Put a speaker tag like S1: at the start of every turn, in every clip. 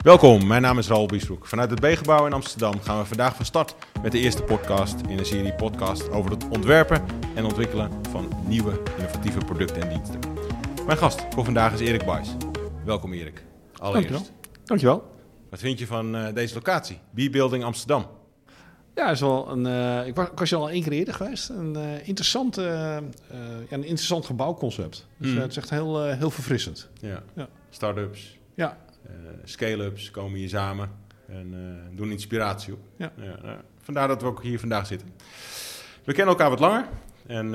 S1: Welkom, mijn naam is Raoul Biesbroek. Vanuit het B-gebouw in Amsterdam gaan we vandaag van start met de eerste podcast in een serie podcast over het ontwerpen en ontwikkelen van nieuwe innovatieve producten en diensten. Mijn gast voor vandaag is Erik Buijs. Welkom Erik. Allereerst.
S2: Dankjewel. Dankjewel.
S1: Wat vind je van uh, deze locatie? B-Building Amsterdam.
S2: Ja, is wel een, uh, ik, was, ik was al één keer eerder geweest. Een, uh, interessant, ja, een interessant gebouwconcept. Dus mm. het is echt heel, heel verfrissend.
S1: Ja. ja. Start-ups.
S2: Ja.
S1: Scale-ups komen hier samen en doen inspiratie op. Ja. ja. vandaar dat we ook hier vandaag zitten. We kennen elkaar wat langer en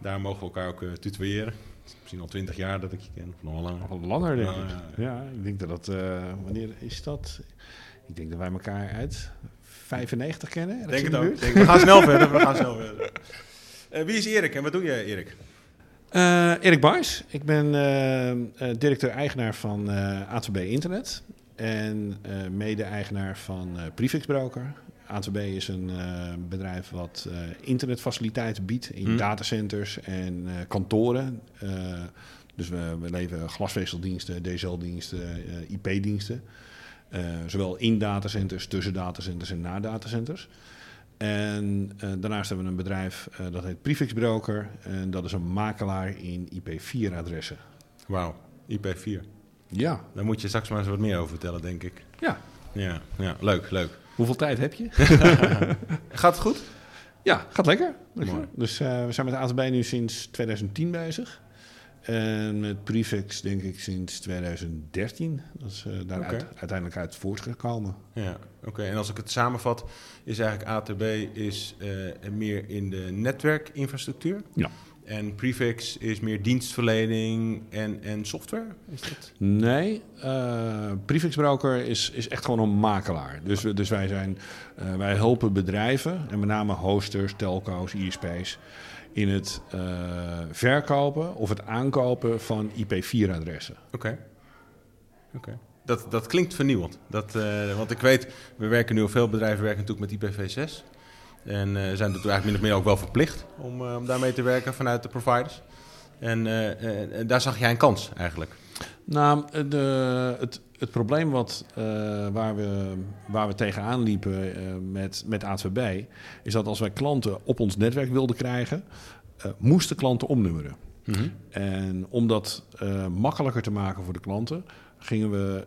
S1: daar mogen we elkaar ook tutoyeren misschien al twintig jaar dat ik je ken, of nog langer.
S2: Al langer, denk ik. Ja, ja, ik denk dat dat... Uh, wanneer is dat? Ik denk dat wij elkaar uit 95 kennen.
S1: Denk het ook. Denk, we gaan snel verder. We gaan snel verder. Uh, wie is Erik en wat doe je, Erik?
S2: Uh, Erik Baars. Ik ben directeur-eigenaar van A2B Internet. En mede-eigenaar van Prefix Broker. A2B is een uh, bedrijf wat uh, internetfaciliteiten biedt in hmm. datacenters en uh, kantoren. dus we, we leveren glasvezeldiensten, DSL-diensten, IP-diensten. zowel in datacenters, tussen datacenters en na datacenters. En daarnaast hebben we een bedrijf dat heet Prefix Broker. En dat is een makelaar in IP4-adressen.
S1: Wauw, IP4.
S2: Ja.
S1: Daar moet je straks maar eens wat meer over vertellen, denk ik.
S2: Ja.
S1: Ja, ja leuk, leuk.
S2: Hoeveel tijd heb je?
S1: gaat het goed?
S2: Ja, gaat lekker. Dus uh, we zijn met ATB nu sinds 2010 bezig. En met Prefix denk ik sinds 2013. Dat is uh, daar okay. uit, uiteindelijk uit voortgekomen.
S1: Ja, oké. En als ik het samenvat, is eigenlijk ATB is, uh, meer in de netwerkinfrastructuur.
S2: Ja.
S1: En Prefix is meer dienstverlening en, en software? Is dat?
S2: Nee, uh, Prefix Broker is, is echt gewoon een makelaar. Dus, dus wij, zijn, uh, wij helpen bedrijven, en met name hosters, telco's, ISP's... in het uh, verkopen of het aankopen van IP4-adressen.
S1: Oké. Okay. Oké. Dat, dat klinkt vernieuwend. Dat, want ik weet, we werken nu, veel bedrijven werken natuurlijk met IPv6... En uh, zijn natuurlijk eigenlijk min of meer ook wel verplicht om, uh, om daarmee te werken vanuit de providers. En uh, daar zag jij een kans eigenlijk.
S2: Nou, de, het, het probleem wat, waar, we, waar we tegenaan liepen met, met A2B... is dat als wij klanten op ons netwerk wilden krijgen... moesten klanten omnummeren. Mm -hmm. En om dat makkelijker te maken voor de klanten gingen we,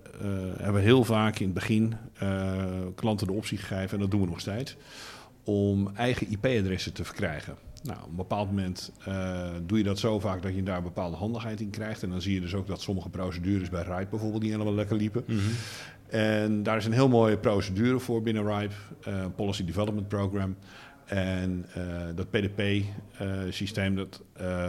S2: hebben we heel vaak in het begin klanten de optie gegeven, en dat doen we nog steeds, om eigen IP-adressen te verkrijgen. Nou, op een bepaald moment uh, doe je dat zo vaak dat je daar een bepaalde handigheid in krijgt. En dan zie je dus ook dat sommige procedures bij RIPE bijvoorbeeld niet helemaal lekker liepen. Mm -hmm. En daar is een heel mooie procedure voor binnen RIPE, uh, Policy Development Program. En uh, dat PDP-systeem dat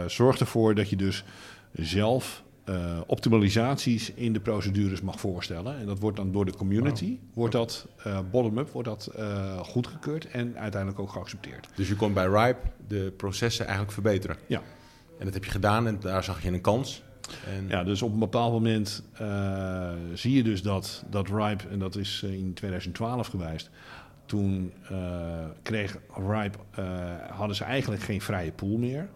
S2: zorgt ervoor dat je dus zelf uh, optimalisaties in de procedures mag voorstellen. En dat wordt dan door de community, wow. wordt dat uh, bottom-up, wordt dat uh, goedgekeurd en uiteindelijk ook geaccepteerd.
S1: Dus je kon bij RIPE de processen eigenlijk verbeteren?
S2: Ja.
S1: En dat heb je gedaan en daar zag je een kans? En...
S2: Ja, dus op een bepaald moment zie je dus dat, dat RIPE, en dat is in 2012 geweest, toen kreeg RIPE, hadden ze eigenlijk geen vrije pool meer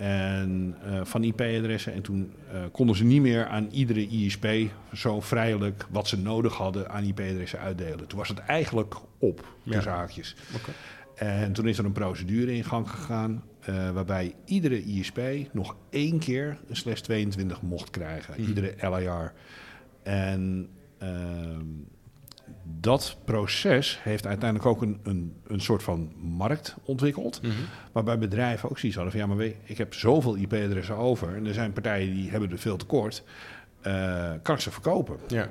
S2: en uh, van IP-adressen. En toen uh, konden ze niet meer aan iedere ISP zo vrijelijk wat ze nodig hadden aan IP-adressen uitdelen. Toen was het eigenlijk op, de ja. zaakjes.
S1: Okay.
S2: En toen is er een procedure in gang gegaan uh, waarbij iedere ISP nog één keer een slash 22 mocht krijgen. Mm. Iedere LIR. En ehm, dat proces heeft uiteindelijk ook een, een, een soort van markt ontwikkeld. Mm -hmm. Waarbij bedrijven ook zoiets hadden van ja, maar ik heb zoveel IP-adressen over. En er zijn partijen die hebben er veel tekort. Uh, kan ik ze verkopen?
S1: Ja.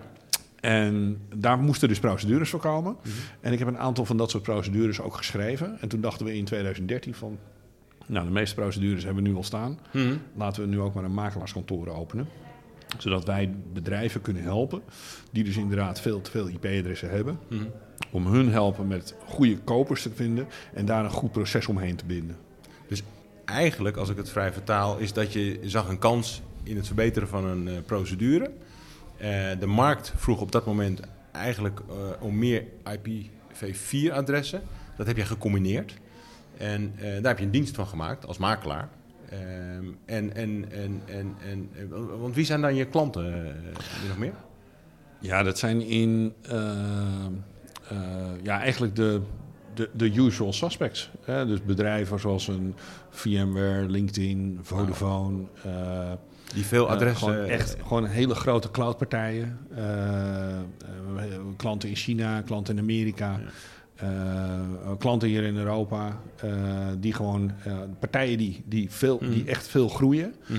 S2: En daar moesten dus procedures voor komen. Mm -hmm. En ik heb een aantal van dat soort procedures ook geschreven. En toen dachten we in 2013 van... Nou, de meeste procedures hebben we nu al staan. Mm -hmm. Laten we nu ook maar een makelaarskantoor openen zodat wij bedrijven kunnen helpen, die dus inderdaad veel te veel IP-adressen hebben, mm -hmm. om hun helpen met goede kopers te vinden en daar een goed proces omheen te binden.
S1: Dus eigenlijk, als ik het vrij vertaal, is dat je zag een kans in het verbeteren van een uh, procedure. Uh, de markt vroeg op dat moment eigenlijk uh, om meer IPv4-adressen. Dat heb je gecombineerd. En daar heb je een dienst van gemaakt als makelaar. Um, en, en, en, en, en, want wie zijn dan je klanten uh, nog meer?
S2: Ja, dat zijn in ja, eigenlijk de, de, de usual suspects. Hè? Dus bedrijven zoals een VMware, LinkedIn, Vodafone.
S1: Die veel adressen...
S2: gewoon echt gewoon hele grote cloudpartijen. klanten in China, klanten in Amerika. Klanten hier in Europa. die gewoon partijen die, die, veel, die mhm. echt veel groeien. Mm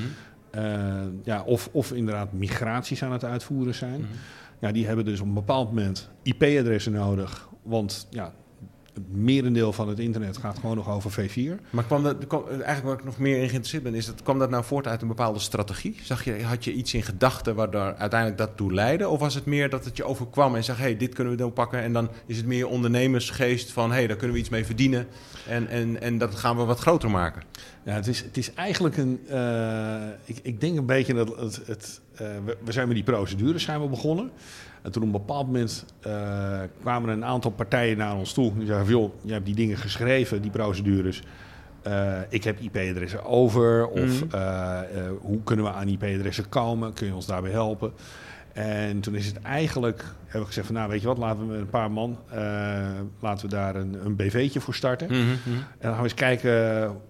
S2: ja, of, of inderdaad migraties aan het uitvoeren zijn. Mhm. Ja, die hebben dus op een bepaald moment IP-adressen nodig. Want ja, het merendeel van het internet gaat gewoon nog over V4.
S1: Maar kwam dat, kwam, eigenlijk waar ik nog meer in geïnteresseerd ben, is dat, kwam dat nou voort uit een bepaalde strategie? Zag je, had je iets in gedachten waardoor uiteindelijk dat toe leidde? Of was het meer dat het je overkwam en zag, hé, hey, dit kunnen we dan pakken. En dan is het meer ondernemersgeest van, hé, hey, daar kunnen we iets mee verdienen. En, en, en dat gaan we wat groter maken.
S2: Ja, het is, het is eigenlijk een, uh, ik, ik denk een beetje dat het, het uh, we, we zijn met die procedures zijn we begonnen. En toen op een bepaald moment uh, kwamen een aantal partijen naar ons toe. Die zeiden joh, je hebt die dingen geschreven, die procedures. Uh, ik heb IP-adressen over. Of mm. uh, hoe kunnen we aan IP-adressen komen? Kun je ons daarbij helpen? En toen is het eigenlijk, hebben we gezegd van nou weet je wat, laten we met een paar man, laten we daar een, een BV'tje voor starten. Mm -hmm. En dan gaan we eens kijken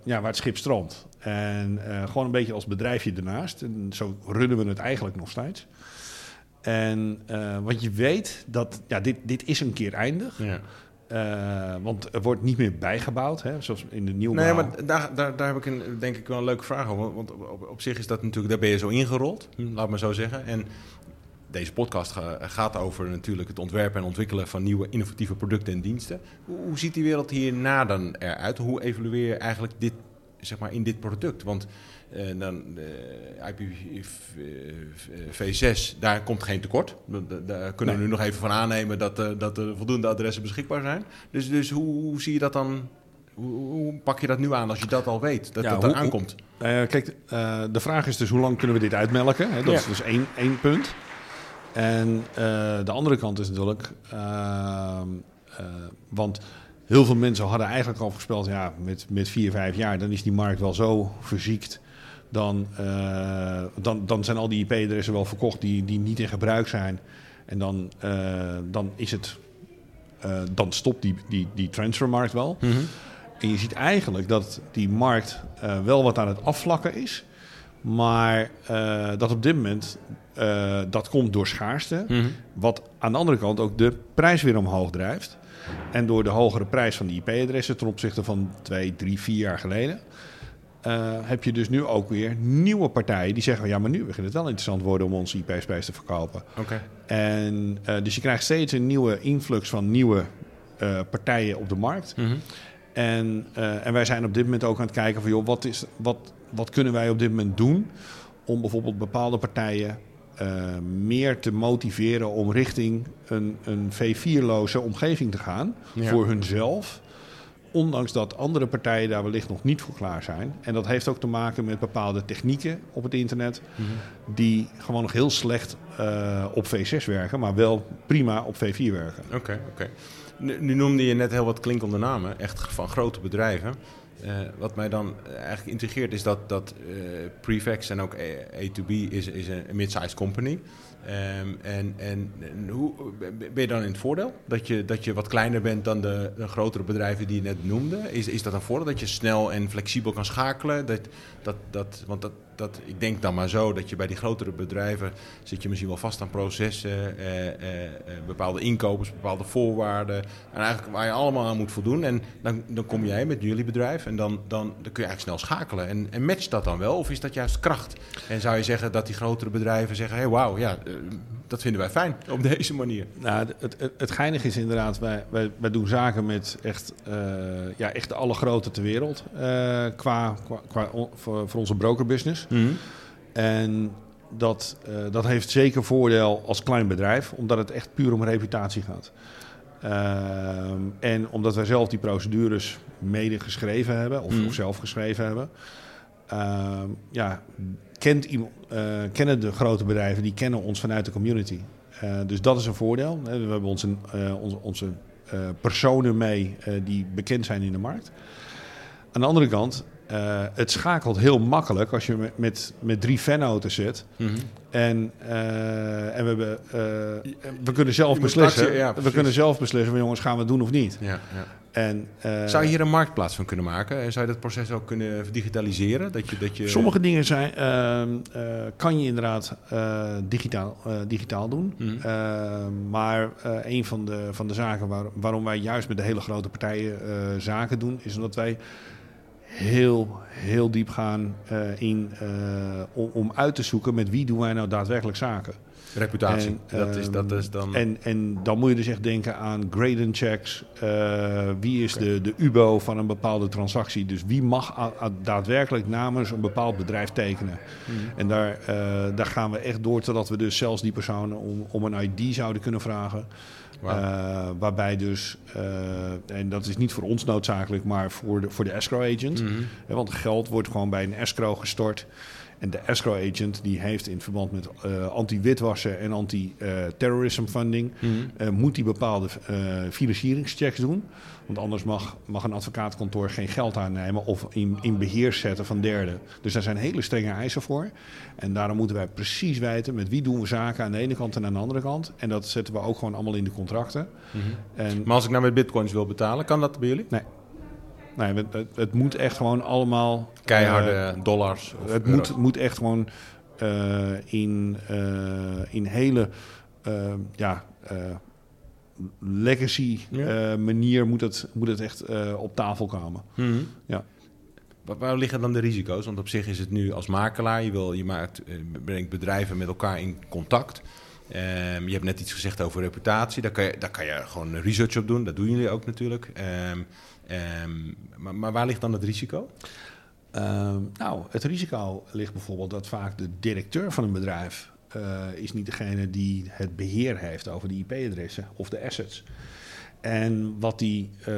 S2: ja, waar het schip stroomt. En gewoon een beetje als bedrijfje ernaast. En zo runnen we het eigenlijk nog steeds. En uh, want je weet dat ja, dit, dit is een keer eindig. Ja. Uh, want er wordt niet meer bijgebouwd, hè, zoals in de nieuwe.
S1: Nee, maar daar, daar, daar heb ik een, denk ik wel een leuke vraag over. Want op, op, zich is dat natuurlijk, daar ben je zo ingerold, hm, laat maar zo zeggen. En deze podcast gaat over natuurlijk het ontwerpen en ontwikkelen van nieuwe innovatieve producten en diensten. Hoe, hoe ziet die wereld hierna dan eruit? Hoe evalueer je eigenlijk dit, zeg maar, in dit product? Want en dan IPv6, daar komt geen tekort. Daar kunnen we nu nog even van aannemen dat, dat er voldoende adressen beschikbaar zijn. Dus, dus hoe, hoe zie je dat dan? Hoe, pak je dat nu aan als je dat al weet, dat ja, dat aankomt?
S2: Uh, kijk, uh, de vraag is dus hoe lang kunnen we dit uitmelken? Hè? Dat ja. is dus één, één punt. En de andere kant is natuurlijk... Ehm, want heel veel mensen hadden eigenlijk al voorspeld... ja, met, met vier, vijf jaar, dan is die markt wel zo verziekt dan, uh, dan, dan zijn al die IP-adressen wel verkocht die, die niet in gebruik zijn. En dan, uh, dan is het. Uh, dan stopt die, die, die transfermarkt wel. Mm -hmm. En je ziet eigenlijk dat die markt wel wat aan het afvlakken is. Maar dat op dit moment dat komt door schaarste. Mm -hmm. Wat aan de andere kant ook de prijs weer omhoog drijft. En door de hogere prijs van die IP-adressen ten opzichte van twee, drie, vier jaar geleden. Uh, heb je dus nu ook weer nieuwe partijen die zeggen: ja, maar nu begint het wel interessant worden om onze IP-space te verkopen.
S1: Okay.
S2: En uh, dus je krijgt steeds een nieuwe influx van nieuwe uh, partijen op de markt. Mm -hmm. en, en wij zijn op dit moment ook aan het kijken van: joh, wat, is, wat, wat kunnen wij op dit moment doen om bijvoorbeeld bepaalde partijen meer te motiveren om richting een, een V4-loze omgeving te gaan ja. voor hunzelf. Ondanks dat andere partijen daar wellicht nog niet voor klaar zijn. En dat heeft ook te maken met bepaalde technieken op het internet. Mm -hmm. Die gewoon nog heel slecht uh, op V6 werken, maar wel prima op V4 werken.
S1: Oké, okay, oké. Okay. Nu, nu, noemde je net heel wat klinkende namen, echt van grote bedrijven. Uh, wat mij dan eigenlijk intrigeert is dat, dat uh, Prefix en ook A2B is, is een mid-sized company. En, en, en, hoe ben je dan in het voordeel? Dat je, dat je wat kleiner bent dan de, de grotere bedrijven die je net noemde? Is, is dat een voordeel dat je snel en flexibel kan schakelen? Dat, dat, dat, want dat, dat, ik denk dan maar zo dat je bij die grotere bedrijven zit je misschien wel vast aan processen, eh, eh, eh, bepaalde inkopers, bepaalde voorwaarden. En eigenlijk waar je allemaal aan moet voldoen. En dan, dan kom jij met jullie bedrijf en dan, dan, dan kun je eigenlijk snel schakelen. En, en matcht dat dan wel? Of is dat juist kracht? En zou je zeggen dat die grotere bedrijven zeggen: hé, hey, wauw, ja, eh, dat vinden wij fijn op deze manier?
S2: Nou, het, het, het geinige is inderdaad, wij, wij, wij doen zaken met echt, uh, ja, echt de allergrote ter wereld uh, qua, qua, qua voor, voor onze brokerbusiness. Mm -hmm. En dat, uh, dat heeft zeker voordeel als klein bedrijf, omdat het echt puur om reputatie gaat. En omdat wij zelf die procedures mede geschreven hebben, of, mm. of zelf geschreven hebben, ja, kent uh, kennen de grote bedrijven, die kennen ons vanuit de community. dus dat is een voordeel. We hebben onze, onze, onze personen mee die bekend zijn in de markt. Aan de andere kant eh, het schakelt heel makkelijk als je met, met, met drie fanauto's zit.
S1: Mhm.
S2: En, eh, en we, hebben, eh, we kunnen zelf
S1: Je
S2: beslissen.
S1: actie- ja,
S2: we kunnen zelf beslissen, van, jongens, gaan we het doen of niet?
S1: Ja, ja.
S2: En,
S1: Zou je hier een marktplaats van kunnen maken? En zou je dat proces ook kunnen digitaliseren? Dat je, dat je...
S2: Sommige dingen zijn, ehm, eh, kan je inderdaad digitaal, digitaal doen.
S1: Mhm.
S2: Ehm, maar een van de, van de zaken waar, waarom wij juist met de hele grote partijen zaken doen, is omdat wij heel, heel diep gaan eh, in eh, om, om uit te zoeken met wie doen wij nou daadwerkelijk zaken.
S1: Reputatie.
S2: En,
S1: dat, is, dat
S2: ehm,
S1: is dan...
S2: En, en dan moet je dus echt denken aan gradient checks. eh, wie is de, de UBO van een bepaalde transactie? Dus wie mag a- a- daadwerkelijk namens een bepaald bedrijf tekenen?
S1: Mhm.
S2: En daar, daar gaan we echt door totdat we dus zelfs die personen om, om een ID zouden kunnen vragen. Eh, waarbij dus, eh, en dat is niet voor ons noodzakelijk, maar voor de, voor de escrow agent.
S1: Mhm.
S2: Hè, Want geld wordt gewoon bij een escrow gestort. En de escrow agent die heeft in verband met eh, anti-witwassen en anti-terrorism funding...
S1: Mhm.
S2: eh, moet die bepaalde eh, financieringschecks doen. Want anders mag, mag een advocaatkantoor geen geld aannemen of in, in beheer zetten van derden. Dus daar zijn hele strenge eisen voor. En daarom moeten wij precies weten met wie doen we zaken aan de ene kant en aan de andere kant. En dat zetten we ook gewoon allemaal in de contracten.
S1: Mhm.
S2: En
S1: Maar als ik nou met bitcoins wil betalen, kan dat bij jullie?
S2: nee, het, het, het moet echt gewoon allemaal...
S1: Keiharde
S2: eh,
S1: dollars
S2: het moet, moet echt gewoon eh, in, eh, in hele ja, legacy
S1: Ja.
S2: manier moet het, moet het echt op tafel komen.
S1: Mhm.
S2: Ja.
S1: Waar, liggen dan de risico's? Want op zich is het nu als makelaar, je, wil, je maakt, brengt bedrijven met elkaar in contact. Ehm, je hebt net iets gezegd over reputatie. Daar kan, je, daar kan je gewoon research op doen. Dat doen jullie ook natuurlijk. Ehm, ehm, maar, maar waar ligt dan het risico?
S2: Nou, het risico ligt bijvoorbeeld dat vaak de directeur van een bedrijf eh, is niet degene die het beheer heeft over de IP-adressen of de assets. En wat die, eh,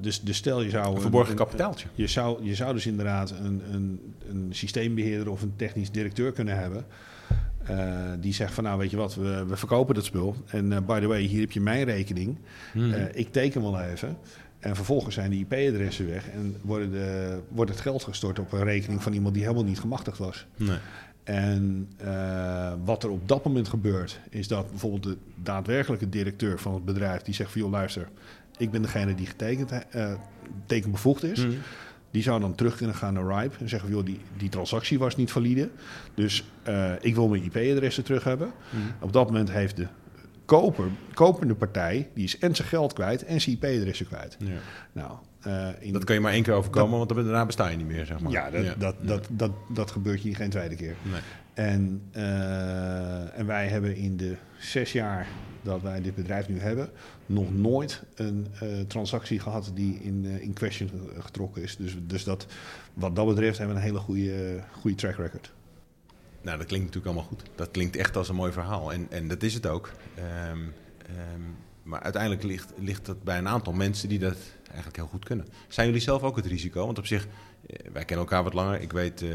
S2: dus, dus stel je zou
S1: Een verborgen
S2: een-
S1: kapitaaltje.
S2: Je zou, je zou dus inderdaad een, een, een systeembeheerder of een technisch directeur kunnen hebben. Eh, die zegt van nou weet je wat, we, we verkopen dat spul. En eh, by the way, hier heb je mijn rekening.
S1: Mhm.
S2: Eh, ik teken wel even. En vervolgens zijn die IP-adressen weg en worden de, wordt het geld gestort op een rekening van iemand die helemaal niet gemachtigd was.
S1: nee.
S2: En wat er op dat moment gebeurt, is dat bijvoorbeeld de daadwerkelijke directeur van het bedrijf die zegt van joh luister, ik ben degene die getekend, eh tekenbevoegd is.
S1: Mhm.
S2: Die zou dan terug kunnen gaan naar RIPE en zeggen: joh, die, die transactie was niet valide. Dus eh, ik wil mijn IP-adressen terug hebben.
S1: Mhm.
S2: Op dat moment heeft de koper, kopende partij, die is en zijn geld kwijt en zijn IP-adressen kwijt.
S1: Ja.
S2: Nou, eh, in,
S1: Dat kan je maar één keer overkomen, want daarna besta je niet meer, zeg maar.
S2: ja, dat,
S1: Ja.
S2: Dat, dat, dat, dat gebeurt je geen tweede keer.
S1: Nee.
S2: En, eh, en wij hebben in de zes jaar dat wij dit bedrijf nu hebben, nog nooit een eh, transactie gehad die in, eh, in question getrokken is. Dus, dus dat, wat dat betreft hebben we een hele goede, goede track record.
S1: Nou, dat klinkt natuurlijk allemaal goed. Dat klinkt echt als een mooi verhaal. En, en dat is het ook. Ehm, ehm, maar uiteindelijk ligt, ligt dat bij een aantal mensen die dat eigenlijk heel goed kunnen. Zijn jullie zelf ook het risico? Want op zich, eh, wij kennen elkaar wat langer. Ik weet ehm,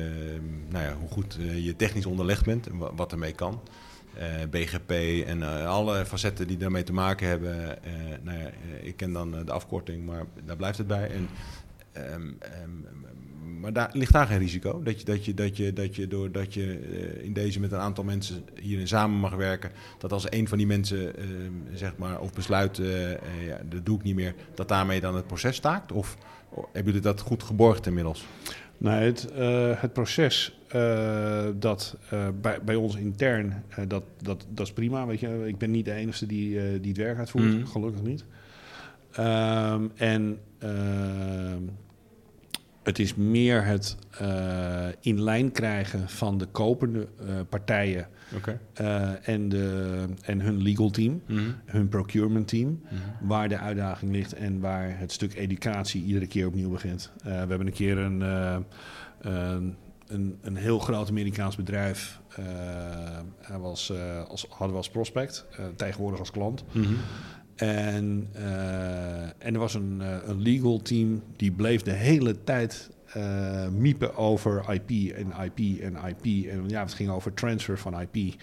S1: nou ja, hoe goed je technisch onderlegd bent en wa- wat ermee kan. Eh, BGP en eh, alle facetten die daarmee te maken hebben. Eh, nou ja, ik ken dan de afkorting, maar daar blijft het bij. En, ehm, ehm, maar daar ligt daar geen risico. Dat je, dat je, dat je, dat je doordat je in deze met een aantal mensen hierin samen mag werken, dat als een van die mensen eh, zeg maar of besluit, eh, ja, dat doe ik niet meer, dat daarmee dan het proces staakt? Of oh, hebben jullie dat goed geborgd inmiddels?
S2: Nou, het, eh, het proces eh, dat eh, bij, bij ons intern, dat, dat, dat is prima. Weet je, ik ben niet de enige die, die het werk uitvoert,
S1: Mhm.
S2: gelukkig niet. Ehm, en ehm, het is meer het eh, in lijn krijgen van de kopende eh, partijen eh, en, de, en hun legal team, hun procurement team waar de uitdaging ligt en waar het stuk educatie iedere keer opnieuw begint. We hebben een keer een, een, een, een heel groot Amerikaans bedrijf. hij was, als, hadden we als prospect, tegenwoordig als klant. Eh, en er was een, eh, een legal team die bleef de hele tijd eh, miepen over IP en IP en IP. En ja, het ging over transfer van IP.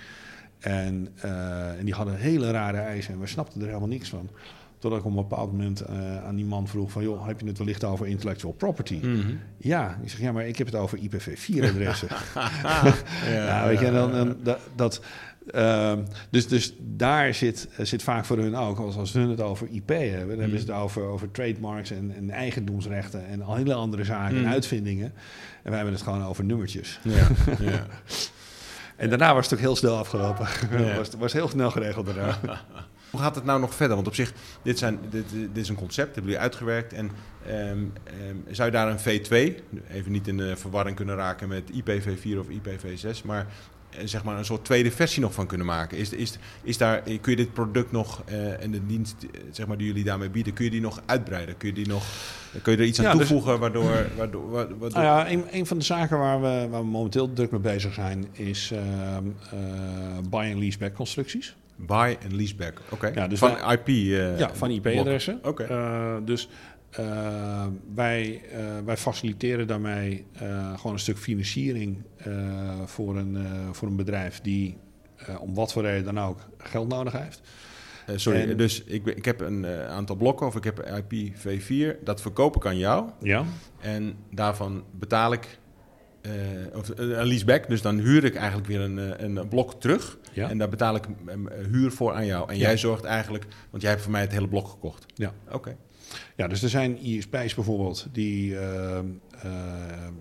S2: En, eh, en die hadden hele rare eisen en we snapten er helemaal niks van. Totdat ik op een bepaald moment eh, aan die man vroeg van... joh, heb je het wellicht over intellectual property?
S1: Mhm.
S2: Ja, ik zeg, ja, maar ik heb het over IPv4-adressen.
S1: ja,
S2: ja, weet je, en dan, dan, dat... dat ehm, dus, dus daar zit, zit vaak voor hun ook, als, als hun het over IP hebben... dan hebben ze het over, over trademarks en, en eigendomsrechten... en al hele andere zaken en
S1: Mhm.
S2: uitvindingen. En wij hebben het gewoon over nummertjes.
S1: ja, ja.
S2: En daarna was het ook heel snel afgelopen.
S1: Ja.
S2: was, was heel snel geregeld daarna.
S1: Hoe gaat het nou nog verder? Want op zich, dit, zijn, dit, dit is een concept, hebben jullie uitgewerkt. En ehm, ehm, zou je daar een V2, even niet in de verwarring kunnen raken met IPv4 of IPv6, maar eh, zeg maar een soort tweede versie nog van kunnen maken? Is, is, is daar, kun je dit product nog eh, en de dienst eh, zeg maar, die jullie daarmee bieden, kun je die nog uitbreiden? Kun je, die nog, kun je er iets aan
S2: dus-
S1: toevoegen waardoor... waardoor, waardoor, waardoor-
S2: Nou ja, een, een van de zaken waar we, waar we momenteel druk mee bezig zijn... is eh, buy- en leaseback constructies.
S1: Buy en leaseback, oké.
S2: Ja, dus
S1: van
S2: wij-
S1: IP... eh,
S2: ja, van IP-adressen.
S1: Oké.
S2: Eh, dus eh, wij, eh, wij faciliteren daarmee eh, gewoon een stuk financiering voor, een, voor een bedrijf die om wat voor reden dan ook geld nodig heeft.
S1: Sorry,
S2: En-
S1: dus ik, ik heb een aantal blokken of ik heb IPv4. Dat verkoop ik aan jou.
S2: Ja.
S1: En daarvan betaal ik of, eh, een leaseback. Dus dan huur ik eigenlijk weer een, eh, een blok terug.
S2: Ja.
S1: En daar betaal ik eh, huur voor aan jou. En
S2: Ja.
S1: jij zorgt eigenlijk, want jij hebt voor mij het hele blok gekocht.
S2: Ja.
S1: Oké.
S2: Ja, dus er zijn ISP's bijvoorbeeld die eh, eh,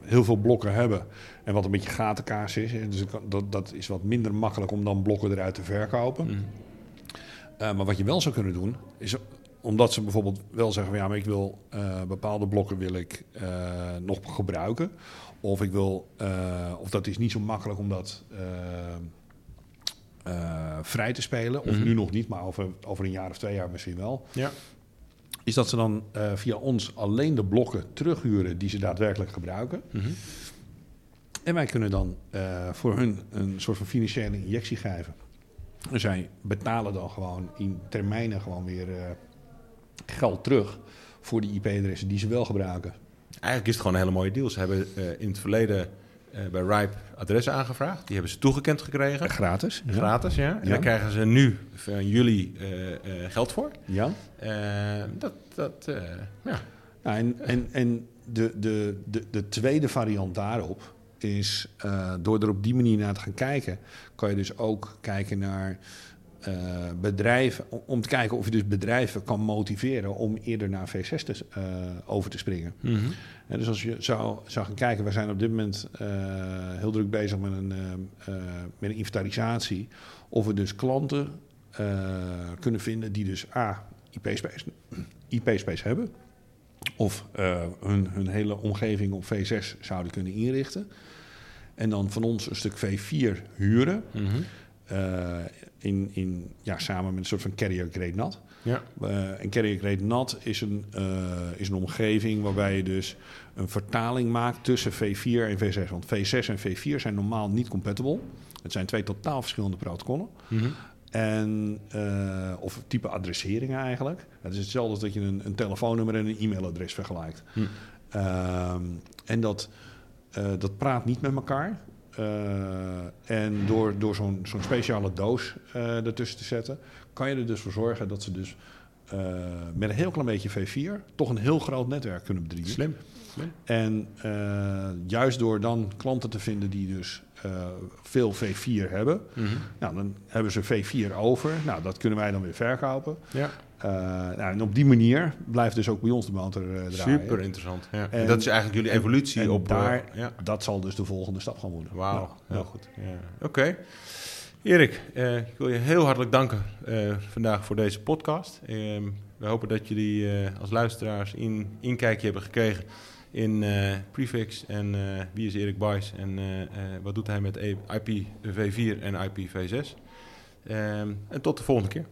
S2: heel veel blokken hebben en wat een beetje gatenkaas is. En Dus dat, dat is wat minder makkelijk om dan blokken eruit te verkopen.
S1: Mhm.
S2: Eh, maar wat je wel zou kunnen doen, is omdat ze bijvoorbeeld wel zeggen van ja, maar ik wil eh, bepaalde blokken wil ik eh, nog gebruiken. Of ik wil, eh, of dat is niet zo makkelijk om dat eh, eh, vrij te spelen. Of
S1: Mhm.
S2: nu nog niet, maar over, over een jaar of twee jaar misschien wel.
S1: Ja.
S2: Is dat ze dan via ons alleen de blokken terughuren die ze daadwerkelijk gebruiken.
S1: Mhm.
S2: En wij kunnen dan voor hun een soort van financiële injectie geven. En zij betalen dan gewoon in termijnen gewoon weer geld terug voor die IP-adressen die ze wel gebruiken.
S1: Eigenlijk is het gewoon een hele mooie deal. Ze hebben eh, in het verleden eh, bij Ripe adressen aangevraagd. Die hebben ze toegekend gekregen.
S2: Gratis. Ja.
S1: Gratis, ja. En
S2: Ja.
S1: daar krijgen ze nu van jullie eh, geld voor.
S2: ja.
S1: Dat, dat, ja.
S2: En en, en de, de, de, de tweede variant daarop is door er op die manier naar te gaan kijken, kan je dus ook kijken naar eh, bedrijven, om, te kijken of je dus bedrijven kan motiveren om eerder naar V6 te, eh, over te springen.
S1: Mhm.
S2: En dus als je zou, zou gaan kijken, we zijn op dit moment eh, heel druk bezig met een, met een inventarisatie. Of we dus klanten kunnen vinden die dus A, IP-space IP-space hebben. Of hun, hun hele omgeving op V6 zouden kunnen inrichten. En dan van ons een stuk V4 huren.
S1: Mhm.
S2: Eh, in, in, ja, samen met een soort van carrier grade nat.
S1: Ja.
S2: Eh, en carrier grade nat is een, eh, is een omgeving waarbij je dus een vertaling maakt tussen V4 en V6. Want V6 en V4 zijn normaal niet compatible. Het zijn twee totaal verschillende protocollen.
S1: Mhm.
S2: En, of type adresseringen eigenlijk. Het is hetzelfde als dat je een, een telefoonnummer en een e-mailadres vergelijkt.
S1: Hm.
S2: Ehm, en dat, dat praat niet met elkaar. Eh, en door, door zo'n zo'n speciale doos eh, ertussen te zetten, kan je er dus voor zorgen dat ze dus eh, met een heel klein beetje V4 toch een heel groot netwerk kunnen bedrijven.
S1: Slim. Slim.
S2: En juist door dan klanten te vinden die dus veel V4 hebben,
S1: Mhm.
S2: nou, dan hebben ze V4 over. Nou, dat kunnen wij dan weer verkopen.
S1: Ja.
S2: Eh, nou, en op die manier blijft dus ook bij ons de motor eh, draaien.
S1: Super interessant. Ja. En,
S2: En-
S1: dat is eigenlijk jullie evolutie
S2: en
S1: op... eh,
S2: daar-
S1: ja.
S2: Dat zal dus de volgende stap gaan worden.
S1: Wauw,
S2: Nou,
S1: heel goed. Ja. Oké. Erik, ik wil je heel hartelijk danken vandaag voor deze podcast. Ehm, we hopen dat jullie als luisteraars een inkijkje hebben gekregen in Prefix en wie is Erik Buijs en wat doet hij met IPv4 en IPv6. Ehm, en tot de volgende keer.